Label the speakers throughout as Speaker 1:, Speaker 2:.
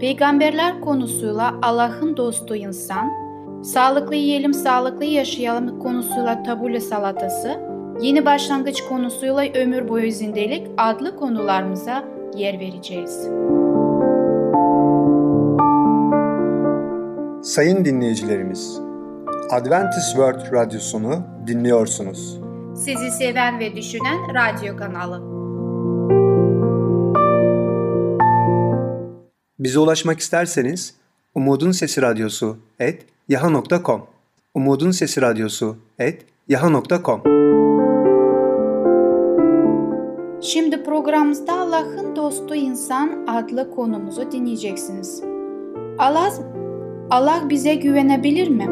Speaker 1: peygamberler konusuyla Allah'ın dostu insan, sağlıklı yiyelim sağlıklı yaşayalım konusuyla tabule salatası, yeni başlangıç konusuyla ömür boyu zindelik adlı konularımıza yer vereceğiz.
Speaker 2: Sayın dinleyicilerimiz, Adventist World Radyosunu dinliyorsunuz.
Speaker 1: Sizi seven ve düşünen radyo kanalı.
Speaker 2: Bize ulaşmak isterseniz Umutun Sesi Radyosu et yaha.com Umutun Sesi Radyosu et yaha.com
Speaker 1: Şimdi programımızda Allah'ın dostu insan adlı konumuzu dinleyeceksiniz. Allah Allah bize güvenebilir mi?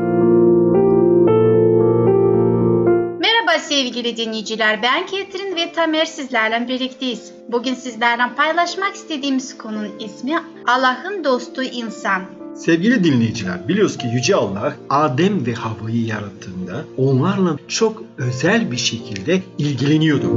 Speaker 1: Merhaba sevgili dinleyiciler. Ben Ketrin ve Tamer sizlerle birlikteyiz. Bugün sizlerle paylaşmak istediğimiz konunun ismi Allah'ın dostu insan.
Speaker 3: Sevgili dinleyiciler, biliyoruz ki Yüce Allah Adem ve Havva'yı yarattığında onlarla çok özel bir şekilde ilgileniyordu.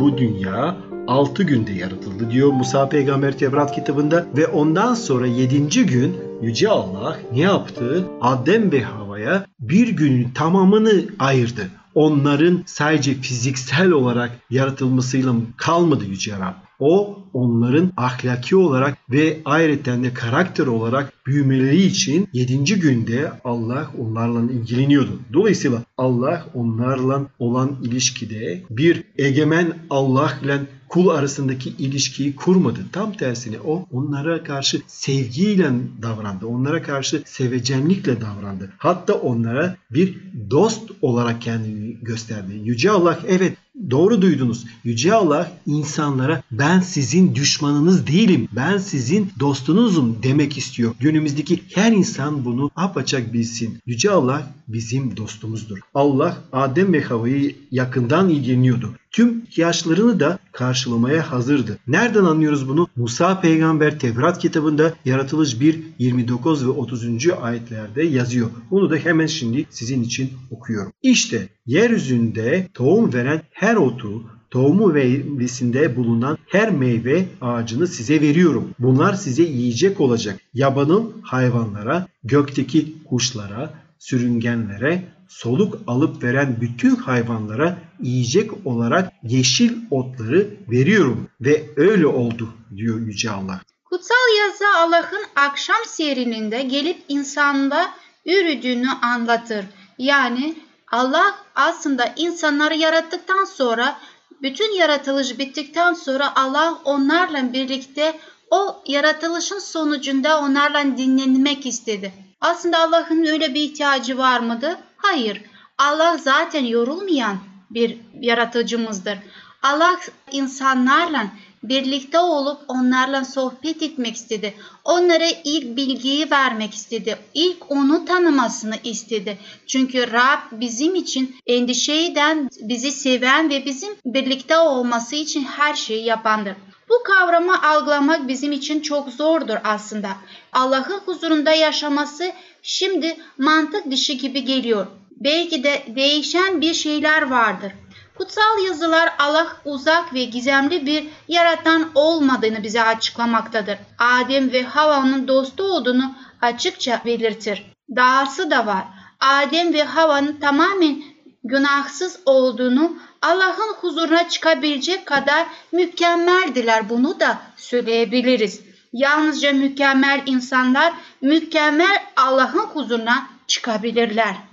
Speaker 3: Bu dünya 6 günde yaratıldı diyor Musa Peygamber Tevrat kitabında ve ondan sonra 7. gün Yüce Allah ne yaptı? Adem ve Hava'ya bir günün tamamını ayırdı. Onların sadece fiziksel olarak yaratılmasıyla kalmadı Yüce Rab. O onların ahlaki olarak ve ayrıca de karakter olarak büyümeleri için 7. günde Allah onlarla ilgileniyordu. Dolayısıyla Allah onlarla olan ilişkide bir egemen Allah ile kul arasındaki ilişkiyi kurmadı. Tam tersine o onlara karşı sevgiyle davrandı. Onlara karşı sevecenlikle davrandı. Hatta onlara bir dost olarak kendini gösterdi. Yüce Allah evet Doğru duydunuz. Yüce Allah insanlara ben sizin düşmanınız değilim. Ben sizin dostunuzum demek istiyor. Günümüzdeki her insan bunu apaçak bilsin. Yüce Allah bizim dostumuzdur. Allah Adem ve Havva'yı yakından ilgileniyordu. Tüm ihtiyaçlarını da karşılamaya hazırdı. Nereden anlıyoruz bunu? Musa peygamber Tevrat kitabında yaratılış 1, 29 ve 30. ayetlerde yazıyor. Bunu da hemen şimdi sizin için okuyorum. İşte yeryüzünde tohum veren her otu, tohumu meyvesinde bulunan her meyve ağacını size veriyorum. Bunlar size yiyecek olacak. Yabanın hayvanlara, gökteki kuşlara, sürüngenlere, soluk alıp veren bütün hayvanlara yiyecek olarak yeşil otları veriyorum ve öyle oldu diyor Yüce Allah.
Speaker 1: Kutsal yazı Allah'ın akşam serininde gelip insanda yürüdüğünü anlatır. Yani Allah aslında insanları yarattıktan sonra bütün yaratılış bittikten sonra Allah onlarla birlikte o yaratılışın sonucunda onlarla dinlenmek istedi. Aslında Allah'ın öyle bir ihtiyacı var mıydı? Hayır. Allah zaten yorulmayan bir yaratıcımızdır. Allah insanlarla birlikte olup onlarla sohbet etmek istedi. Onlara ilk bilgiyi vermek istedi. İlk onu tanımasını istedi. Çünkü Rab bizim için endişeyden bizi seven ve bizim birlikte olması için her şeyi yapandır. Bu kavramı algılamak bizim için çok zordur aslında. Allah'ın huzurunda yaşaması şimdi mantık dışı gibi geliyor. Belki de değişen bir şeyler vardır. Kutsal yazılar Allah uzak ve gizemli bir yaratan olmadığını bize açıklamaktadır. Adem ve Hava'nın dostu olduğunu açıkça belirtir. Dahası da var. Adem ve Hava'nın tamamen günahsız olduğunu Allah'ın huzuruna çıkabilecek kadar mükemmeldiler bunu da söyleyebiliriz. Yalnızca mükemmel insanlar mükemmel Allah'ın huzuruna çıkabilirler.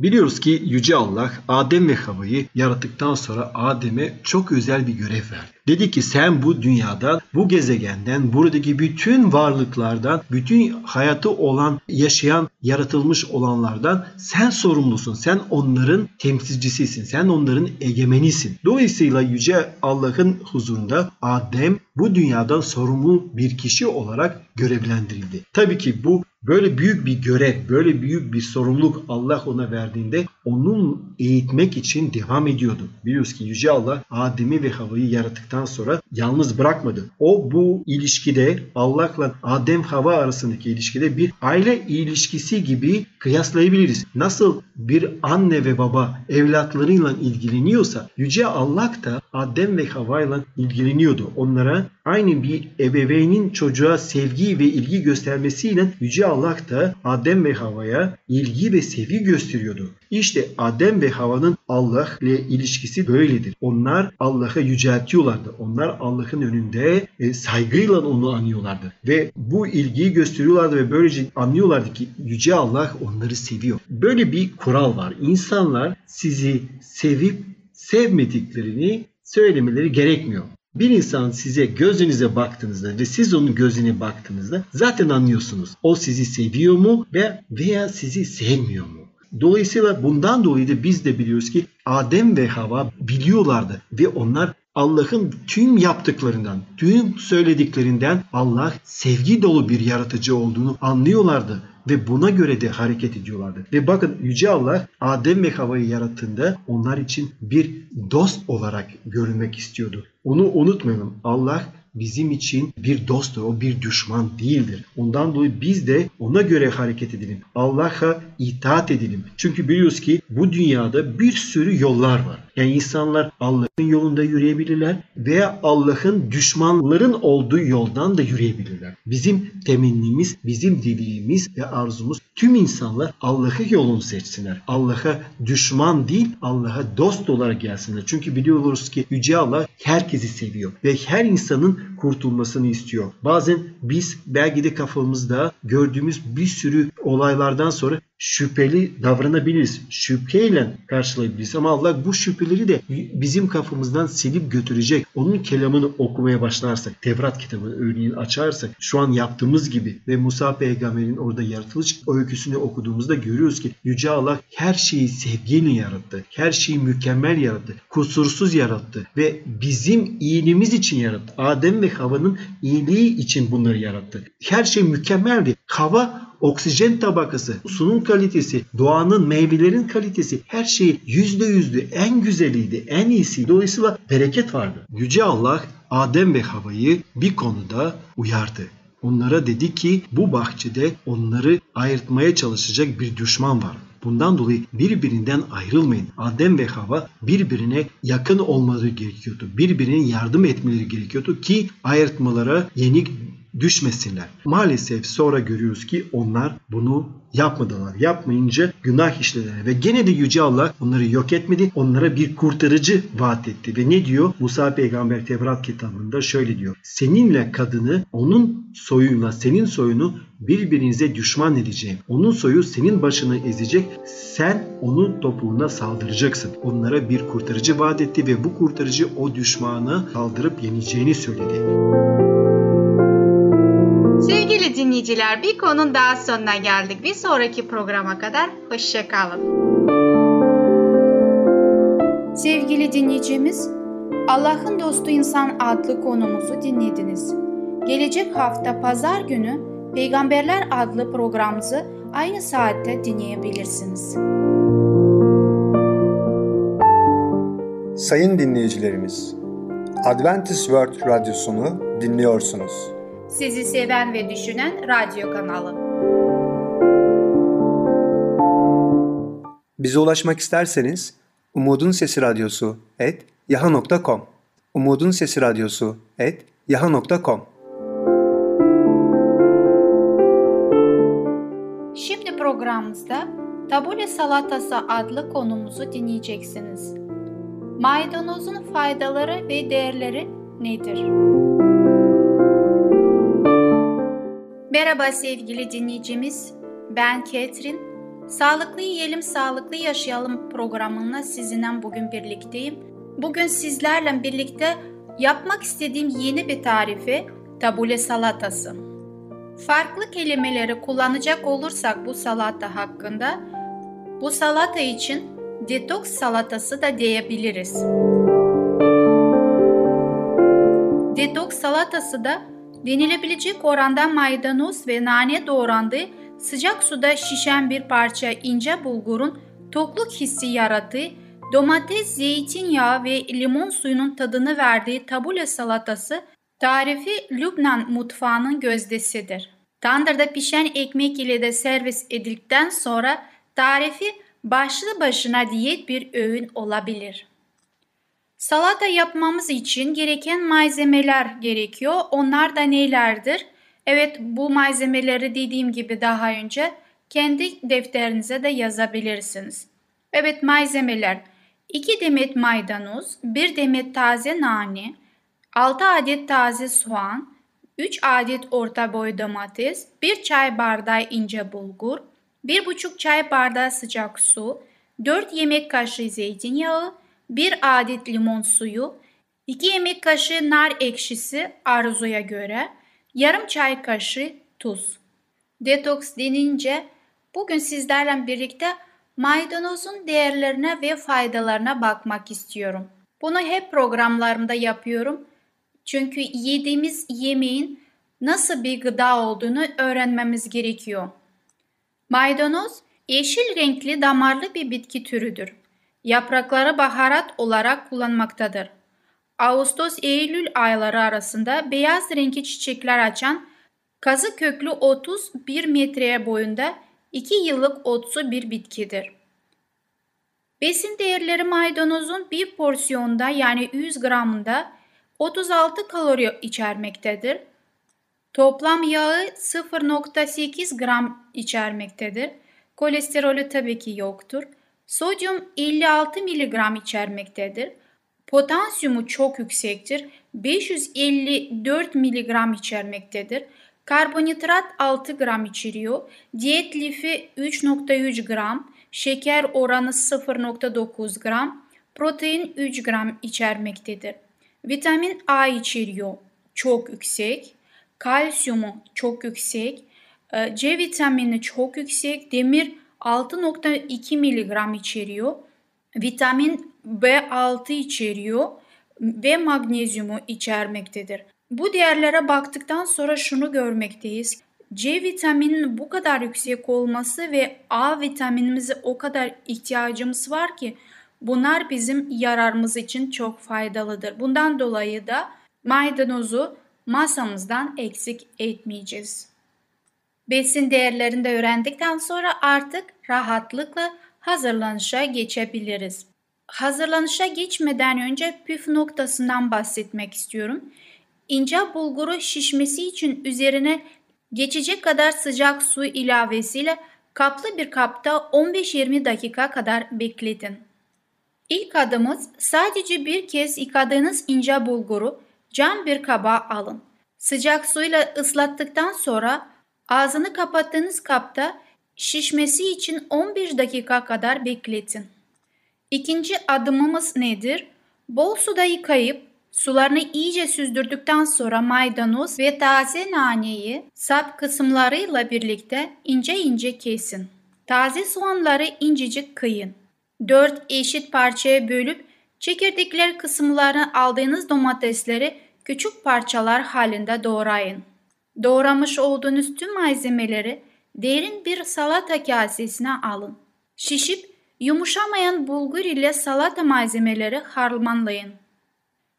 Speaker 3: Biliyoruz ki Yüce Allah Adem ve Havva'yı yarattıktan sonra Adem'e çok özel bir görev verdi. Dedi ki sen bu dünyadan, bu gezegenden, buradaki bütün varlıklardan, bütün hayatı olan, yaşayan, yaratılmış olanlardan sen sorumlusun. Sen onların temsilcisisin. Sen onların egemenisin. Dolayısıyla Yüce Allah'ın huzurunda Adem bu dünyadan sorumlu bir kişi olarak görevlendirildi. Tabii ki bu böyle büyük bir görev, böyle büyük bir sorumluluk Allah ona verdiğinde onun eğitmek için devam ediyordu. Biliyoruz ki Yüce Allah Adem'i ve Hava'yı yarattıktan sonra yalnız bırakmadı. O bu ilişkide Allah'la Adem Hava arasındaki ilişkide bir aile ilişkisi gibi kıyaslayabiliriz. Nasıl bir anne ve baba evlatlarıyla ilgileniyorsa Yüce Allah da Adem ve Hava'yla ilgileniyordu. Onlara aynı bir ebeveynin çocuğa sevgi ve ilgi göstermesiyle Yüce Allah da Adem ve Hava'ya ilgi ve sevgi gösteriyordu. İşte Adem ve Hava'nın Allah ile ilişkisi böyledir. Onlar Allah'ı yüceltiyorlardı. Onlar Allah'ın önünde e, saygıyla onu anıyorlardı. Ve bu ilgiyi gösteriyorlardı ve böylece anlıyorlardı ki Yüce Allah onları seviyor. Böyle bir kural var. İnsanlar sizi sevip sevmediklerini söylemeleri gerekmiyor. Bir insan size gözünüze baktığınızda ve siz onun gözüne baktığınızda zaten anlıyorsunuz. O sizi seviyor mu ve veya sizi sevmiyor mu? Dolayısıyla bundan dolayı da biz de biliyoruz ki Adem ve Hava biliyorlardı ve onlar Allah'ın tüm yaptıklarından, tüm söylediklerinden Allah sevgi dolu bir yaratıcı olduğunu anlıyorlardı ve buna göre de hareket ediyorlardı. Ve bakın Yüce Allah Adem ve Hava'yı yarattığında onlar için bir dost olarak görünmek istiyordu. Onu unutmayalım. Allah bizim için bir dosttur. O bir düşman değildir. Ondan dolayı biz de ona göre hareket edelim. Allah'a itaat edelim. Çünkü biliyoruz ki bu dünyada bir sürü yollar var. Yani insanlar Allah'ın yolunda yürüyebilirler veya Allah'ın düşmanların olduğu yoldan da yürüyebilirler. Bizim temennimiz, bizim dileğimiz ve arzumuz tüm insanlar Allah'ı yolunu seçsinler. Allah'a düşman değil, Allah'a dost olarak gelsinler. Çünkü biliyoruz ki Yüce Allah herkesi seviyor ve her insanın kurtulmasını istiyor. Bazen biz belki de kafamızda gördüğümüz bir sürü olaylardan sonra şüpheli davranabiliriz. Şüpheyle karşılayabiliriz. Ama Allah bu şüpheleri de bizim kafamızdan silip götürecek. Onun kelamını okumaya başlarsak, Tevrat kitabını örneğin açarsak, şu an yaptığımız gibi ve Musa peygamberin orada yaratılış öyküsünü okuduğumuzda görüyoruz ki Yüce Allah her şeyi sevgiyle yarattı. Her şeyi mükemmel yarattı. Kusursuz yarattı ve bizim iyiliğimiz için yarattı. Adem ve Hava'nın iyiliği için bunları yarattı. Her şey mükemmeldi. Hava oksijen tabakası, sunun kalitesi, doğanın, meyvelerin kalitesi her şey yüzde yüzdü, en güzeliydi, en iyisi. Dolayısıyla bereket vardı. Yüce Allah Adem ve Hava'yı bir konuda uyardı. Onlara dedi ki bu bahçede onları ayırtmaya çalışacak bir düşman var. Bundan dolayı birbirinden ayrılmayın. Adem ve Hava birbirine yakın olmaları gerekiyordu. Birbirine yardım etmeleri gerekiyordu ki ayırtmalara yenik düşmesinler. Maalesef sonra görüyoruz ki onlar bunu yapmadılar. Yapmayınca günah işlediler ve gene de Yüce Allah onları yok etmedi. Onlara bir kurtarıcı vaat etti. Ve ne diyor? Musa peygamber Tevrat kitabında şöyle diyor. Seninle kadını onun soyuyla senin soyunu birbirinize düşman edeceğim. Onun soyu senin başını ezecek. Sen onun topuğuna saldıracaksın. Onlara bir kurtarıcı vaat etti ve bu kurtarıcı o düşmanı kaldırıp yeneceğini söyledi.
Speaker 1: Sevgili dinleyiciler bir konun daha sonuna geldik. Bir sonraki programa kadar hoşçakalın. Sevgili dinleyicimiz, Allah'ın Dostu İnsan adlı konumuzu dinlediniz. Gelecek hafta pazar günü Peygamberler adlı programımızı aynı saatte dinleyebilirsiniz.
Speaker 2: Sayın dinleyicilerimiz, Adventist World Radyosunu dinliyorsunuz.
Speaker 1: Sizi seven ve düşünen radyo kanalı.
Speaker 2: Bize ulaşmak isterseniz Umutun Sesi Radyosu et yaha.com Umutun Sesi Radyosu et yaha.com
Speaker 1: Şimdi programımızda tabule salatası adlı konumuzu dinleyeceksiniz. Maydanozun faydaları ve değerleri nedir? Merhaba sevgili dinleyicimiz. Ben Ketrin. Sağlıklı Yiyelim Sağlıklı Yaşayalım programında sizinle bugün birlikteyim. Bugün sizlerle birlikte Yapmak istediğim yeni bir tarifi tabule salatası. Farklı kelimeleri kullanacak olursak bu salata hakkında bu salata için detoks salatası da diyebiliriz. Detoks salatası da denilebilecek oranda maydanoz ve nane doğrandığı sıcak suda şişen bir parça ince bulgurun tokluk hissi yarattığı, domates, zeytinyağı ve limon suyunun tadını verdiği tabule salatası tarifi Lübnan mutfağının gözdesidir. Tandırda pişen ekmek ile de servis edildikten sonra tarifi başlı başına diyet bir öğün olabilir. Salata yapmamız için gereken malzemeler gerekiyor. Onlar da nelerdir? Evet bu malzemeleri dediğim gibi daha önce kendi defterinize de yazabilirsiniz. Evet malzemeler 2 demet maydanoz, 1 demet taze nane, 6 adet taze soğan, 3 adet orta boy domates, 1 çay bardağı ince bulgur, 1,5 çay bardağı sıcak su, 4 yemek kaşığı zeytinyağı, 1 adet limon suyu, 2 yemek kaşığı nar ekşisi arzuya göre, yarım çay kaşığı tuz. Detoks denince bugün sizlerle birlikte maydanozun değerlerine ve faydalarına bakmak istiyorum. Bunu hep programlarımda yapıyorum. Çünkü yediğimiz yemeğin nasıl bir gıda olduğunu öğrenmemiz gerekiyor. Maydanoz yeşil renkli damarlı bir bitki türüdür. Yaprakları baharat olarak kullanmaktadır. Ağustos-Eylül ayları arasında beyaz renkli çiçekler açan kazı köklü 31 metreye boyunda 2 yıllık otsu bir bitkidir. Besin değerleri maydanozun bir porsiyonda yani 100 gramında 36 kalori içermektedir. Toplam yağı 0.8 gram içermektedir. Kolesterolü tabii ki yoktur. Sodyum 56 mg içermektedir. Potansiyumu çok yüksektir. 554 mg içermektedir. Karbonhidrat 6 gram içeriyor. Diyet lifi 3.3 gram. Şeker oranı 0.9 gram. Protein 3 gram içermektedir. Vitamin A içeriyor. Çok yüksek. Kalsiyumu çok yüksek. Ee, C vitamini çok yüksek. Demir 6.2 mg içeriyor. Vitamin B6 içeriyor ve magnezyumu içermektedir. Bu değerlere baktıktan sonra şunu görmekteyiz. C vitamininin bu kadar yüksek olması ve A vitaminimize o kadar ihtiyacımız var ki bunlar bizim yararımız için çok faydalıdır. Bundan dolayı da maydanozu masamızdan eksik etmeyeceğiz. Besin değerlerini de öğrendikten sonra artık rahatlıkla hazırlanışa geçebiliriz. Hazırlanışa geçmeden önce püf noktasından bahsetmek istiyorum. İnce bulguru şişmesi için üzerine geçecek kadar sıcak su ilavesiyle kaplı bir kapta 15-20 dakika kadar bekletin. İlk adımız sadece bir kez yıkadığınız ince bulguru cam bir kaba alın. Sıcak suyla ıslattıktan sonra ağzını kapattığınız kapta şişmesi için 15 dakika kadar bekletin. İkinci adımımız nedir? Bol suda yıkayıp sularını iyice süzdürdükten sonra maydanoz ve taze naneyi sap kısımlarıyla birlikte ince ince kesin. Taze soğanları incecik kıyın. 4 eşit parçaya bölüp çekirdekler kısımlarını aldığınız domatesleri küçük parçalar halinde doğrayın. Doğramış olduğunuz tüm malzemeleri derin bir salata kasesine alın. Şişip yumuşamayan bulgur ile salata malzemeleri harmanlayın.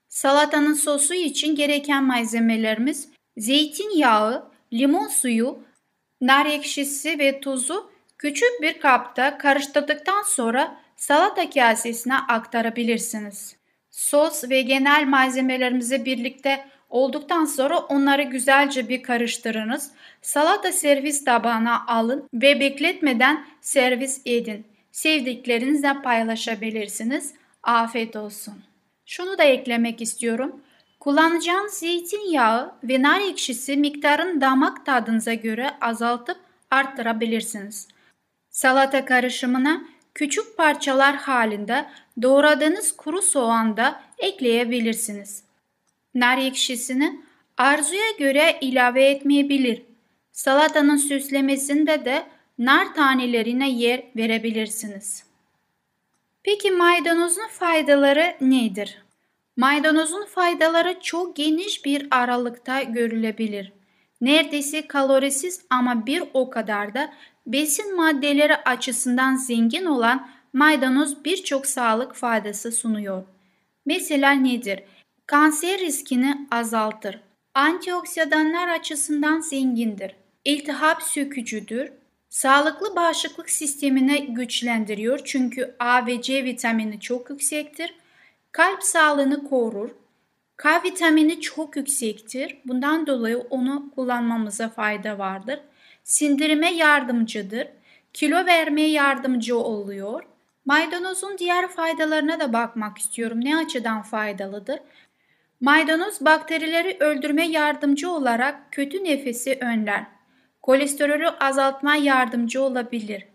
Speaker 1: Salatanın sosu için gereken malzemelerimiz zeytinyağı, limon suyu, nar ekşisi ve tuzu küçük bir kapta karıştırdıktan sonra salata kasesine aktarabilirsiniz. Sos ve genel malzemelerimizi birlikte olduktan sonra onları güzelce bir karıştırınız. Salata servis tabağına alın ve bekletmeden servis edin. Sevdiklerinizle paylaşabilirsiniz. Afiyet olsun. Şunu da eklemek istiyorum. Kullanacağınız zeytinyağı ve nar ekşisi miktarın damak tadınıza göre azaltıp arttırabilirsiniz. Salata karışımına küçük parçalar halinde doğradığınız kuru soğan da ekleyebilirsiniz. Nar ekşisini arzuya göre ilave etmeyebilir. Salatanın süslemesinde de nar tanelerine yer verebilirsiniz. Peki maydanozun faydaları nedir? Maydanozun faydaları çok geniş bir aralıkta görülebilir. Neredeyse kalorisiz ama bir o kadar da besin maddeleri açısından zengin olan maydanoz birçok sağlık faydası sunuyor. Mesela nedir? Kanser riskini azaltır. Antioksidanlar açısından zengindir. İltihap sökücüdür. Sağlıklı bağışıklık sistemini güçlendiriyor çünkü A ve C vitamini çok yüksektir. Kalp sağlığını korur. K vitamini çok yüksektir. Bundan dolayı onu kullanmamıza fayda vardır. Sindirime yardımcıdır. Kilo vermeye yardımcı oluyor. Maydanozun diğer faydalarına da bakmak istiyorum. Ne açıdan faydalıdır? Maydanoz bakterileri öldürme yardımcı olarak kötü nefesi önler. Kolesterolü azaltma yardımcı olabilir.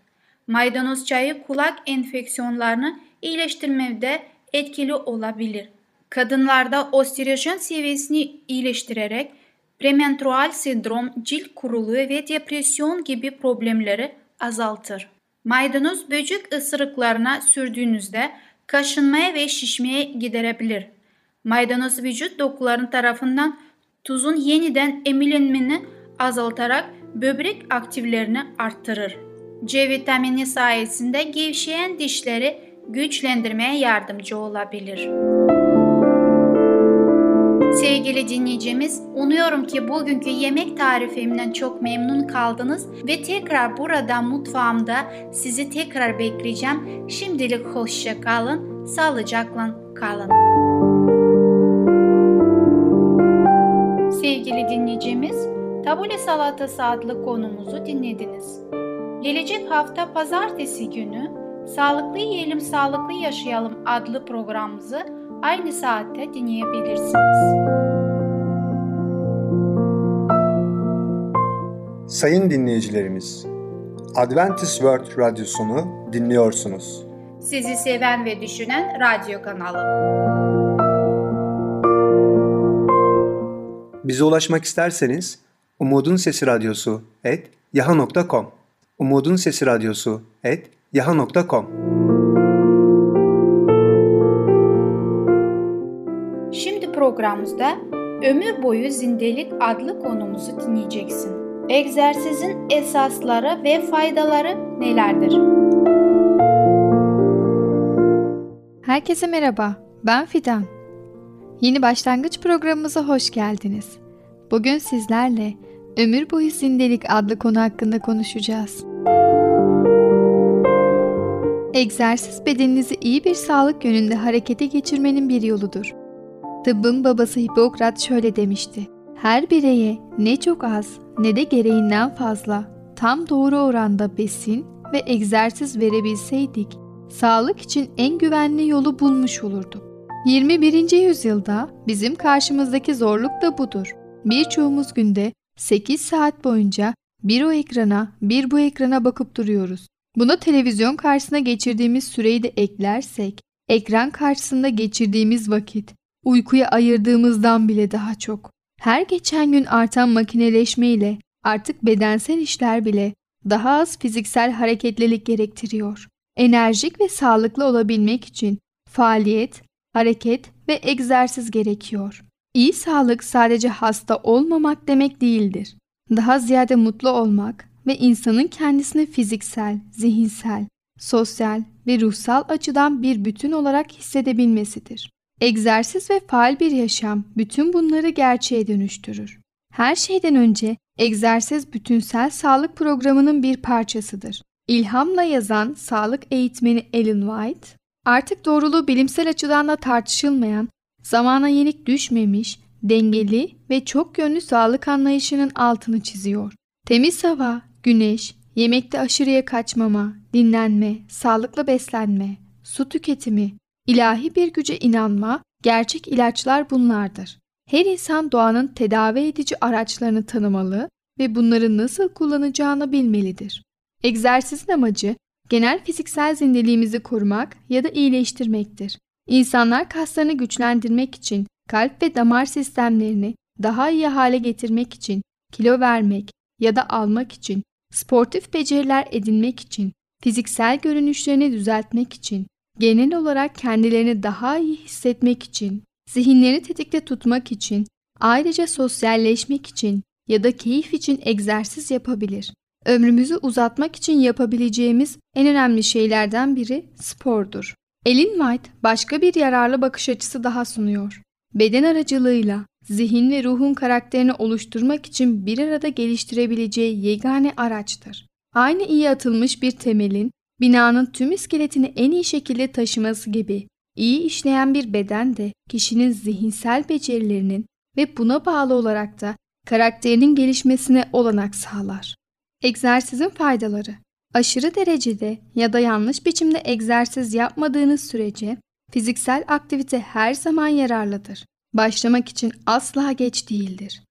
Speaker 1: Maydanoz çayı kulak enfeksiyonlarını iyileştirmede etkili olabilir. Kadınlarda osterojen seviyesini iyileştirerek premenstrual sendrom, cilt kuruluğu ve depresyon gibi problemleri azaltır. Maydanoz böcek ısırıklarına sürdüğünüzde kaşınmaya ve şişmeye giderebilir. Maydanoz vücut dokuların tarafından tuzun yeniden emilinmeni azaltarak böbrek aktiflerini arttırır. C vitamini sayesinde gevşeyen dişleri güçlendirmeye yardımcı olabilir. Sevgili dinleyicimiz, umuyorum ki bugünkü yemek tarifimden çok memnun kaldınız ve tekrar burada mutfağımda sizi tekrar bekleyeceğim. Şimdilik hoşça kalın, sağlıcakla kalın. Sevgili dinleyicimiz, Tabule Salatası adlı konumuzu dinlediniz. Gelecek hafta pazartesi günü Sağlıklı Yiyelim Sağlıklı Yaşayalım adlı programımızı aynı saatte dinleyebilirsiniz.
Speaker 2: Sayın dinleyicilerimiz, Adventist World Radyosunu dinliyorsunuz.
Speaker 1: Sizi seven ve düşünen radyo kanalı.
Speaker 2: Bize ulaşmak isterseniz Umutun Sesi Radyosu et yaha.com Umutun Sesi Radyosu et yaha.com
Speaker 1: Şimdi programımızda Ömür Boyu Zindelik adlı konumuzu dinleyeceksin. Egzersizin esasları ve faydaları nelerdir?
Speaker 4: Herkese merhaba, ben Fidan. Yeni başlangıç programımıza hoş geldiniz. Bugün sizlerle Ömür Boyu Zindelik adlı konu hakkında konuşacağız. Egzersiz bedeninizi iyi bir sağlık yönünde harekete geçirmenin bir yoludur. Tıbbın babası Hipokrat şöyle demişti. Her bireye ne çok az ne de gereğinden fazla tam doğru oranda besin ve egzersiz verebilseydik sağlık için en güvenli yolu bulmuş olurduk. 21. yüzyılda bizim karşımızdaki zorluk da budur. Birçoğumuz günde 8 saat boyunca bir o ekrana bir bu ekrana bakıp duruyoruz. Buna televizyon karşısına geçirdiğimiz süreyi de eklersek, ekran karşısında geçirdiğimiz vakit, uykuya ayırdığımızdan bile daha çok. Her geçen gün artan makineleşme ile artık bedensel işler bile daha az fiziksel hareketlilik gerektiriyor. Enerjik ve sağlıklı olabilmek için faaliyet, hareket ve egzersiz gerekiyor. İyi sağlık sadece hasta olmamak demek değildir. Daha ziyade mutlu olmak ve insanın kendisini fiziksel, zihinsel, sosyal ve ruhsal açıdan bir bütün olarak hissedebilmesidir. Egzersiz ve faal bir yaşam bütün bunları gerçeğe dönüştürür. Her şeyden önce egzersiz bütünsel sağlık programının bir parçasıdır. İlhamla yazan sağlık eğitmeni Ellen White, artık doğruluğu bilimsel açıdan da tartışılmayan, zamana yenik düşmemiş, dengeli ve çok yönlü sağlık anlayışının altını çiziyor. Temiz hava, güneş, yemekte aşırıya kaçmama, dinlenme, sağlıklı beslenme, su tüketimi, ilahi bir güce inanma, gerçek ilaçlar bunlardır. Her insan doğanın tedavi edici araçlarını tanımalı ve bunları nasıl kullanacağını bilmelidir. Egzersizin amacı genel fiziksel zindeliğimizi korumak ya da iyileştirmektir. İnsanlar kaslarını güçlendirmek için kalp ve damar sistemlerini daha iyi hale getirmek için, kilo vermek ya da almak için, sportif beceriler edinmek için, fiziksel görünüşlerini düzeltmek için, genel olarak kendilerini daha iyi hissetmek için, zihinlerini tetikte tutmak için, ayrıca sosyalleşmek için ya da keyif için egzersiz yapabilir. Ömrümüzü uzatmak için yapabileceğimiz en önemli şeylerden biri spordur. Ellen White başka bir yararlı bakış açısı daha sunuyor. Beden aracılığıyla zihin ve ruhun karakterini oluşturmak için bir arada geliştirebileceği yegane araçtır. Aynı iyi atılmış bir temelin binanın tüm iskeletini en iyi şekilde taşıması gibi iyi işleyen bir beden de kişinin zihinsel becerilerinin ve buna bağlı olarak da karakterinin gelişmesine olanak sağlar. Egzersizin faydaları Aşırı derecede ya da yanlış biçimde egzersiz yapmadığınız sürece fiziksel aktivite her zaman yararlıdır. Başlamak için asla geç değildir.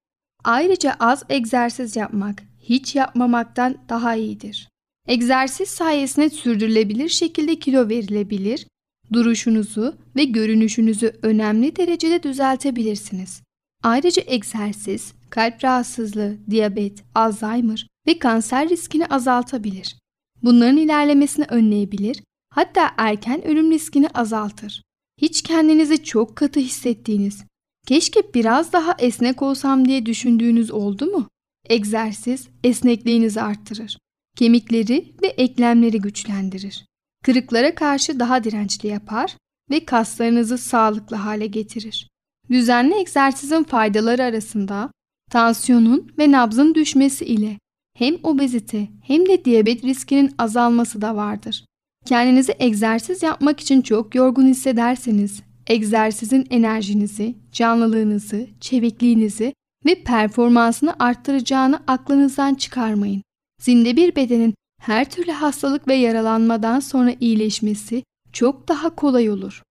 Speaker 4: Ayrıca az egzersiz yapmak hiç yapmamaktan daha iyidir. Egzersiz sayesinde sürdürülebilir şekilde kilo verilebilir, duruşunuzu ve görünüşünüzü önemli derecede düzeltebilirsiniz. Ayrıca egzersiz, kalp rahatsızlığı, diyabet, Alzheimer ve kanser riskini azaltabilir. Bunların ilerlemesini önleyebilir, hatta erken ölüm riskini azaltır. Hiç kendinizi çok katı hissettiğiniz, keşke biraz daha esnek olsam diye düşündüğünüz oldu mu? Egzersiz esnekliğinizi arttırır. Kemikleri ve eklemleri güçlendirir. Kırıklara karşı daha dirençli yapar ve kaslarınızı sağlıklı hale getirir. Düzenli egzersizin faydaları arasında tansiyonun ve nabzın düşmesi ile hem obezite hem de diyabet riskinin azalması da vardır. Kendinizi egzersiz yapmak için çok yorgun hissederseniz, egzersizin enerjinizi, canlılığınızı, çevikliğinizi ve performansını arttıracağını aklınızdan çıkarmayın. Zinde bir bedenin her türlü hastalık ve yaralanmadan sonra iyileşmesi çok daha kolay olur.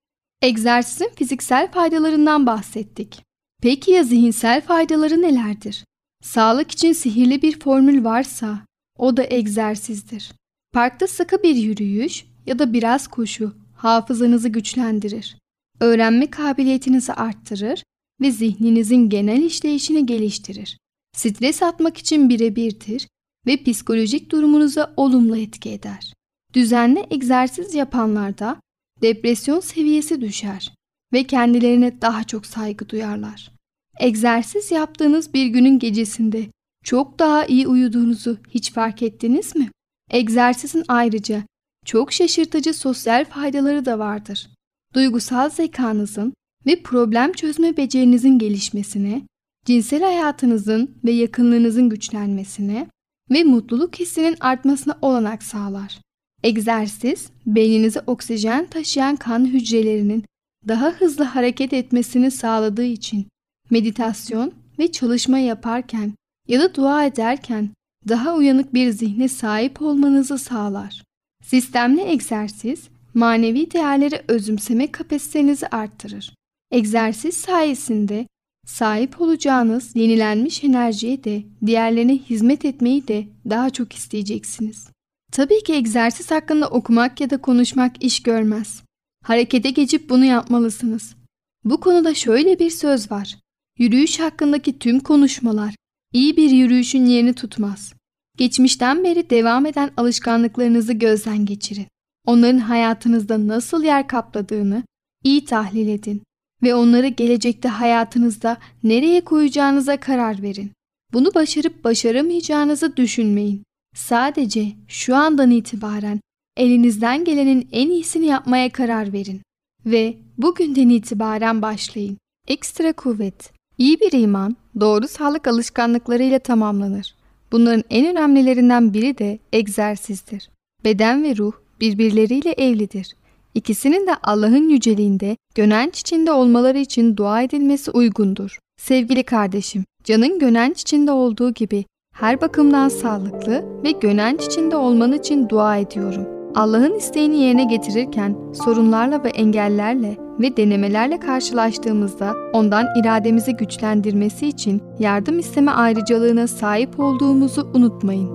Speaker 4: Egzersizin fiziksel faydalarından bahsettik. Peki ya zihinsel faydaları nelerdir? Sağlık için sihirli bir formül varsa o da egzersizdir. Parkta sıkı bir yürüyüş ya da biraz koşu hafızanızı güçlendirir. Öğrenme kabiliyetinizi arttırır ve zihninizin genel işleyişini geliştirir. Stres atmak için birebirdir ve psikolojik durumunuza olumlu etki eder. Düzenli egzersiz yapanlarda depresyon seviyesi düşer ve kendilerine daha çok saygı duyarlar. Egzersiz yaptığınız bir günün gecesinde çok daha iyi uyuduğunuzu hiç fark ettiniz mi? Egzersizin ayrıca çok şaşırtıcı sosyal faydaları da vardır. Duygusal zekanızın ve problem çözme becerinizin gelişmesine, cinsel hayatınızın ve yakınlığınızın güçlenmesine ve mutluluk hissinin artmasına olanak sağlar. Egzersiz, beyninize oksijen taşıyan kan hücrelerinin daha hızlı hareket etmesini sağladığı için meditasyon ve çalışma yaparken ya da dua ederken daha uyanık bir zihne sahip olmanızı sağlar. Sistemli egzersiz, manevi değerleri özümseme kapasitenizi arttırır. Egzersiz sayesinde sahip olacağınız yenilenmiş enerjiye de diğerlerine hizmet etmeyi de daha çok isteyeceksiniz. Tabii ki egzersiz hakkında okumak ya da konuşmak iş görmez. Harekete geçip bunu yapmalısınız. Bu konuda şöyle bir söz var. Yürüyüş hakkındaki tüm konuşmalar iyi bir yürüyüşün yerini tutmaz. Geçmişten beri devam eden alışkanlıklarınızı gözden geçirin. Onların hayatınızda nasıl yer kapladığını iyi tahlil edin ve onları gelecekte hayatınızda nereye koyacağınıza karar verin. Bunu başarıp başaramayacağınızı düşünmeyin. Sadece şu andan itibaren elinizden gelenin en iyisini yapmaya karar verin ve bugünden itibaren başlayın. Ekstra kuvvet. İyi bir iman doğru sağlık alışkanlıklarıyla tamamlanır. Bunların en önemlilerinden biri de egzersizdir. Beden ve ruh birbirleriyle evlidir. İkisinin de Allah'ın yüceliğinde, gönenç içinde olmaları için dua edilmesi uygundur. Sevgili kardeşim, canın gönenç içinde olduğu gibi her bakımdan sağlıklı ve gönenç içinde olman için dua ediyorum. Allah'ın isteğini yerine getirirken sorunlarla ve engellerle ve denemelerle karşılaştığımızda ondan irademizi güçlendirmesi için yardım isteme ayrıcalığına sahip olduğumuzu unutmayın.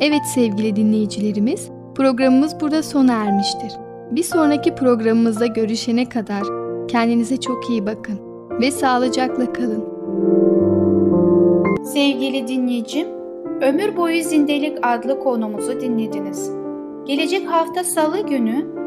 Speaker 4: Evet sevgili dinleyicilerimiz, programımız burada sona ermiştir. Bir sonraki programımızda görüşene kadar Kendinize çok iyi bakın ve sağlıcakla kalın.
Speaker 1: Sevgili dinleyicim, Ömür Boyu Zindelik adlı konumuzu dinlediniz. Gelecek hafta salı günü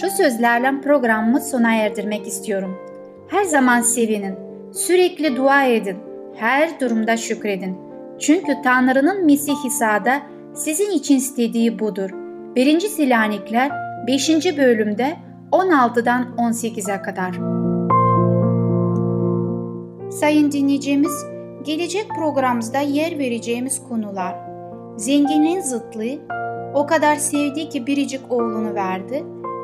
Speaker 1: Şu sözlerle programımı sona erdirmek istiyorum. Her zaman sevinin, sürekli dua edin, her durumda şükredin. Çünkü Tanrı'nın Mesih İsa'da sizin için istediği budur. 1. Selanikler 5. bölümde 16'dan 18'e kadar. Sayın dinleyicimiz, gelecek programımızda yer vereceğimiz konular Zenginliğin zıtlığı, o kadar sevdiği ki biricik oğlunu verdi,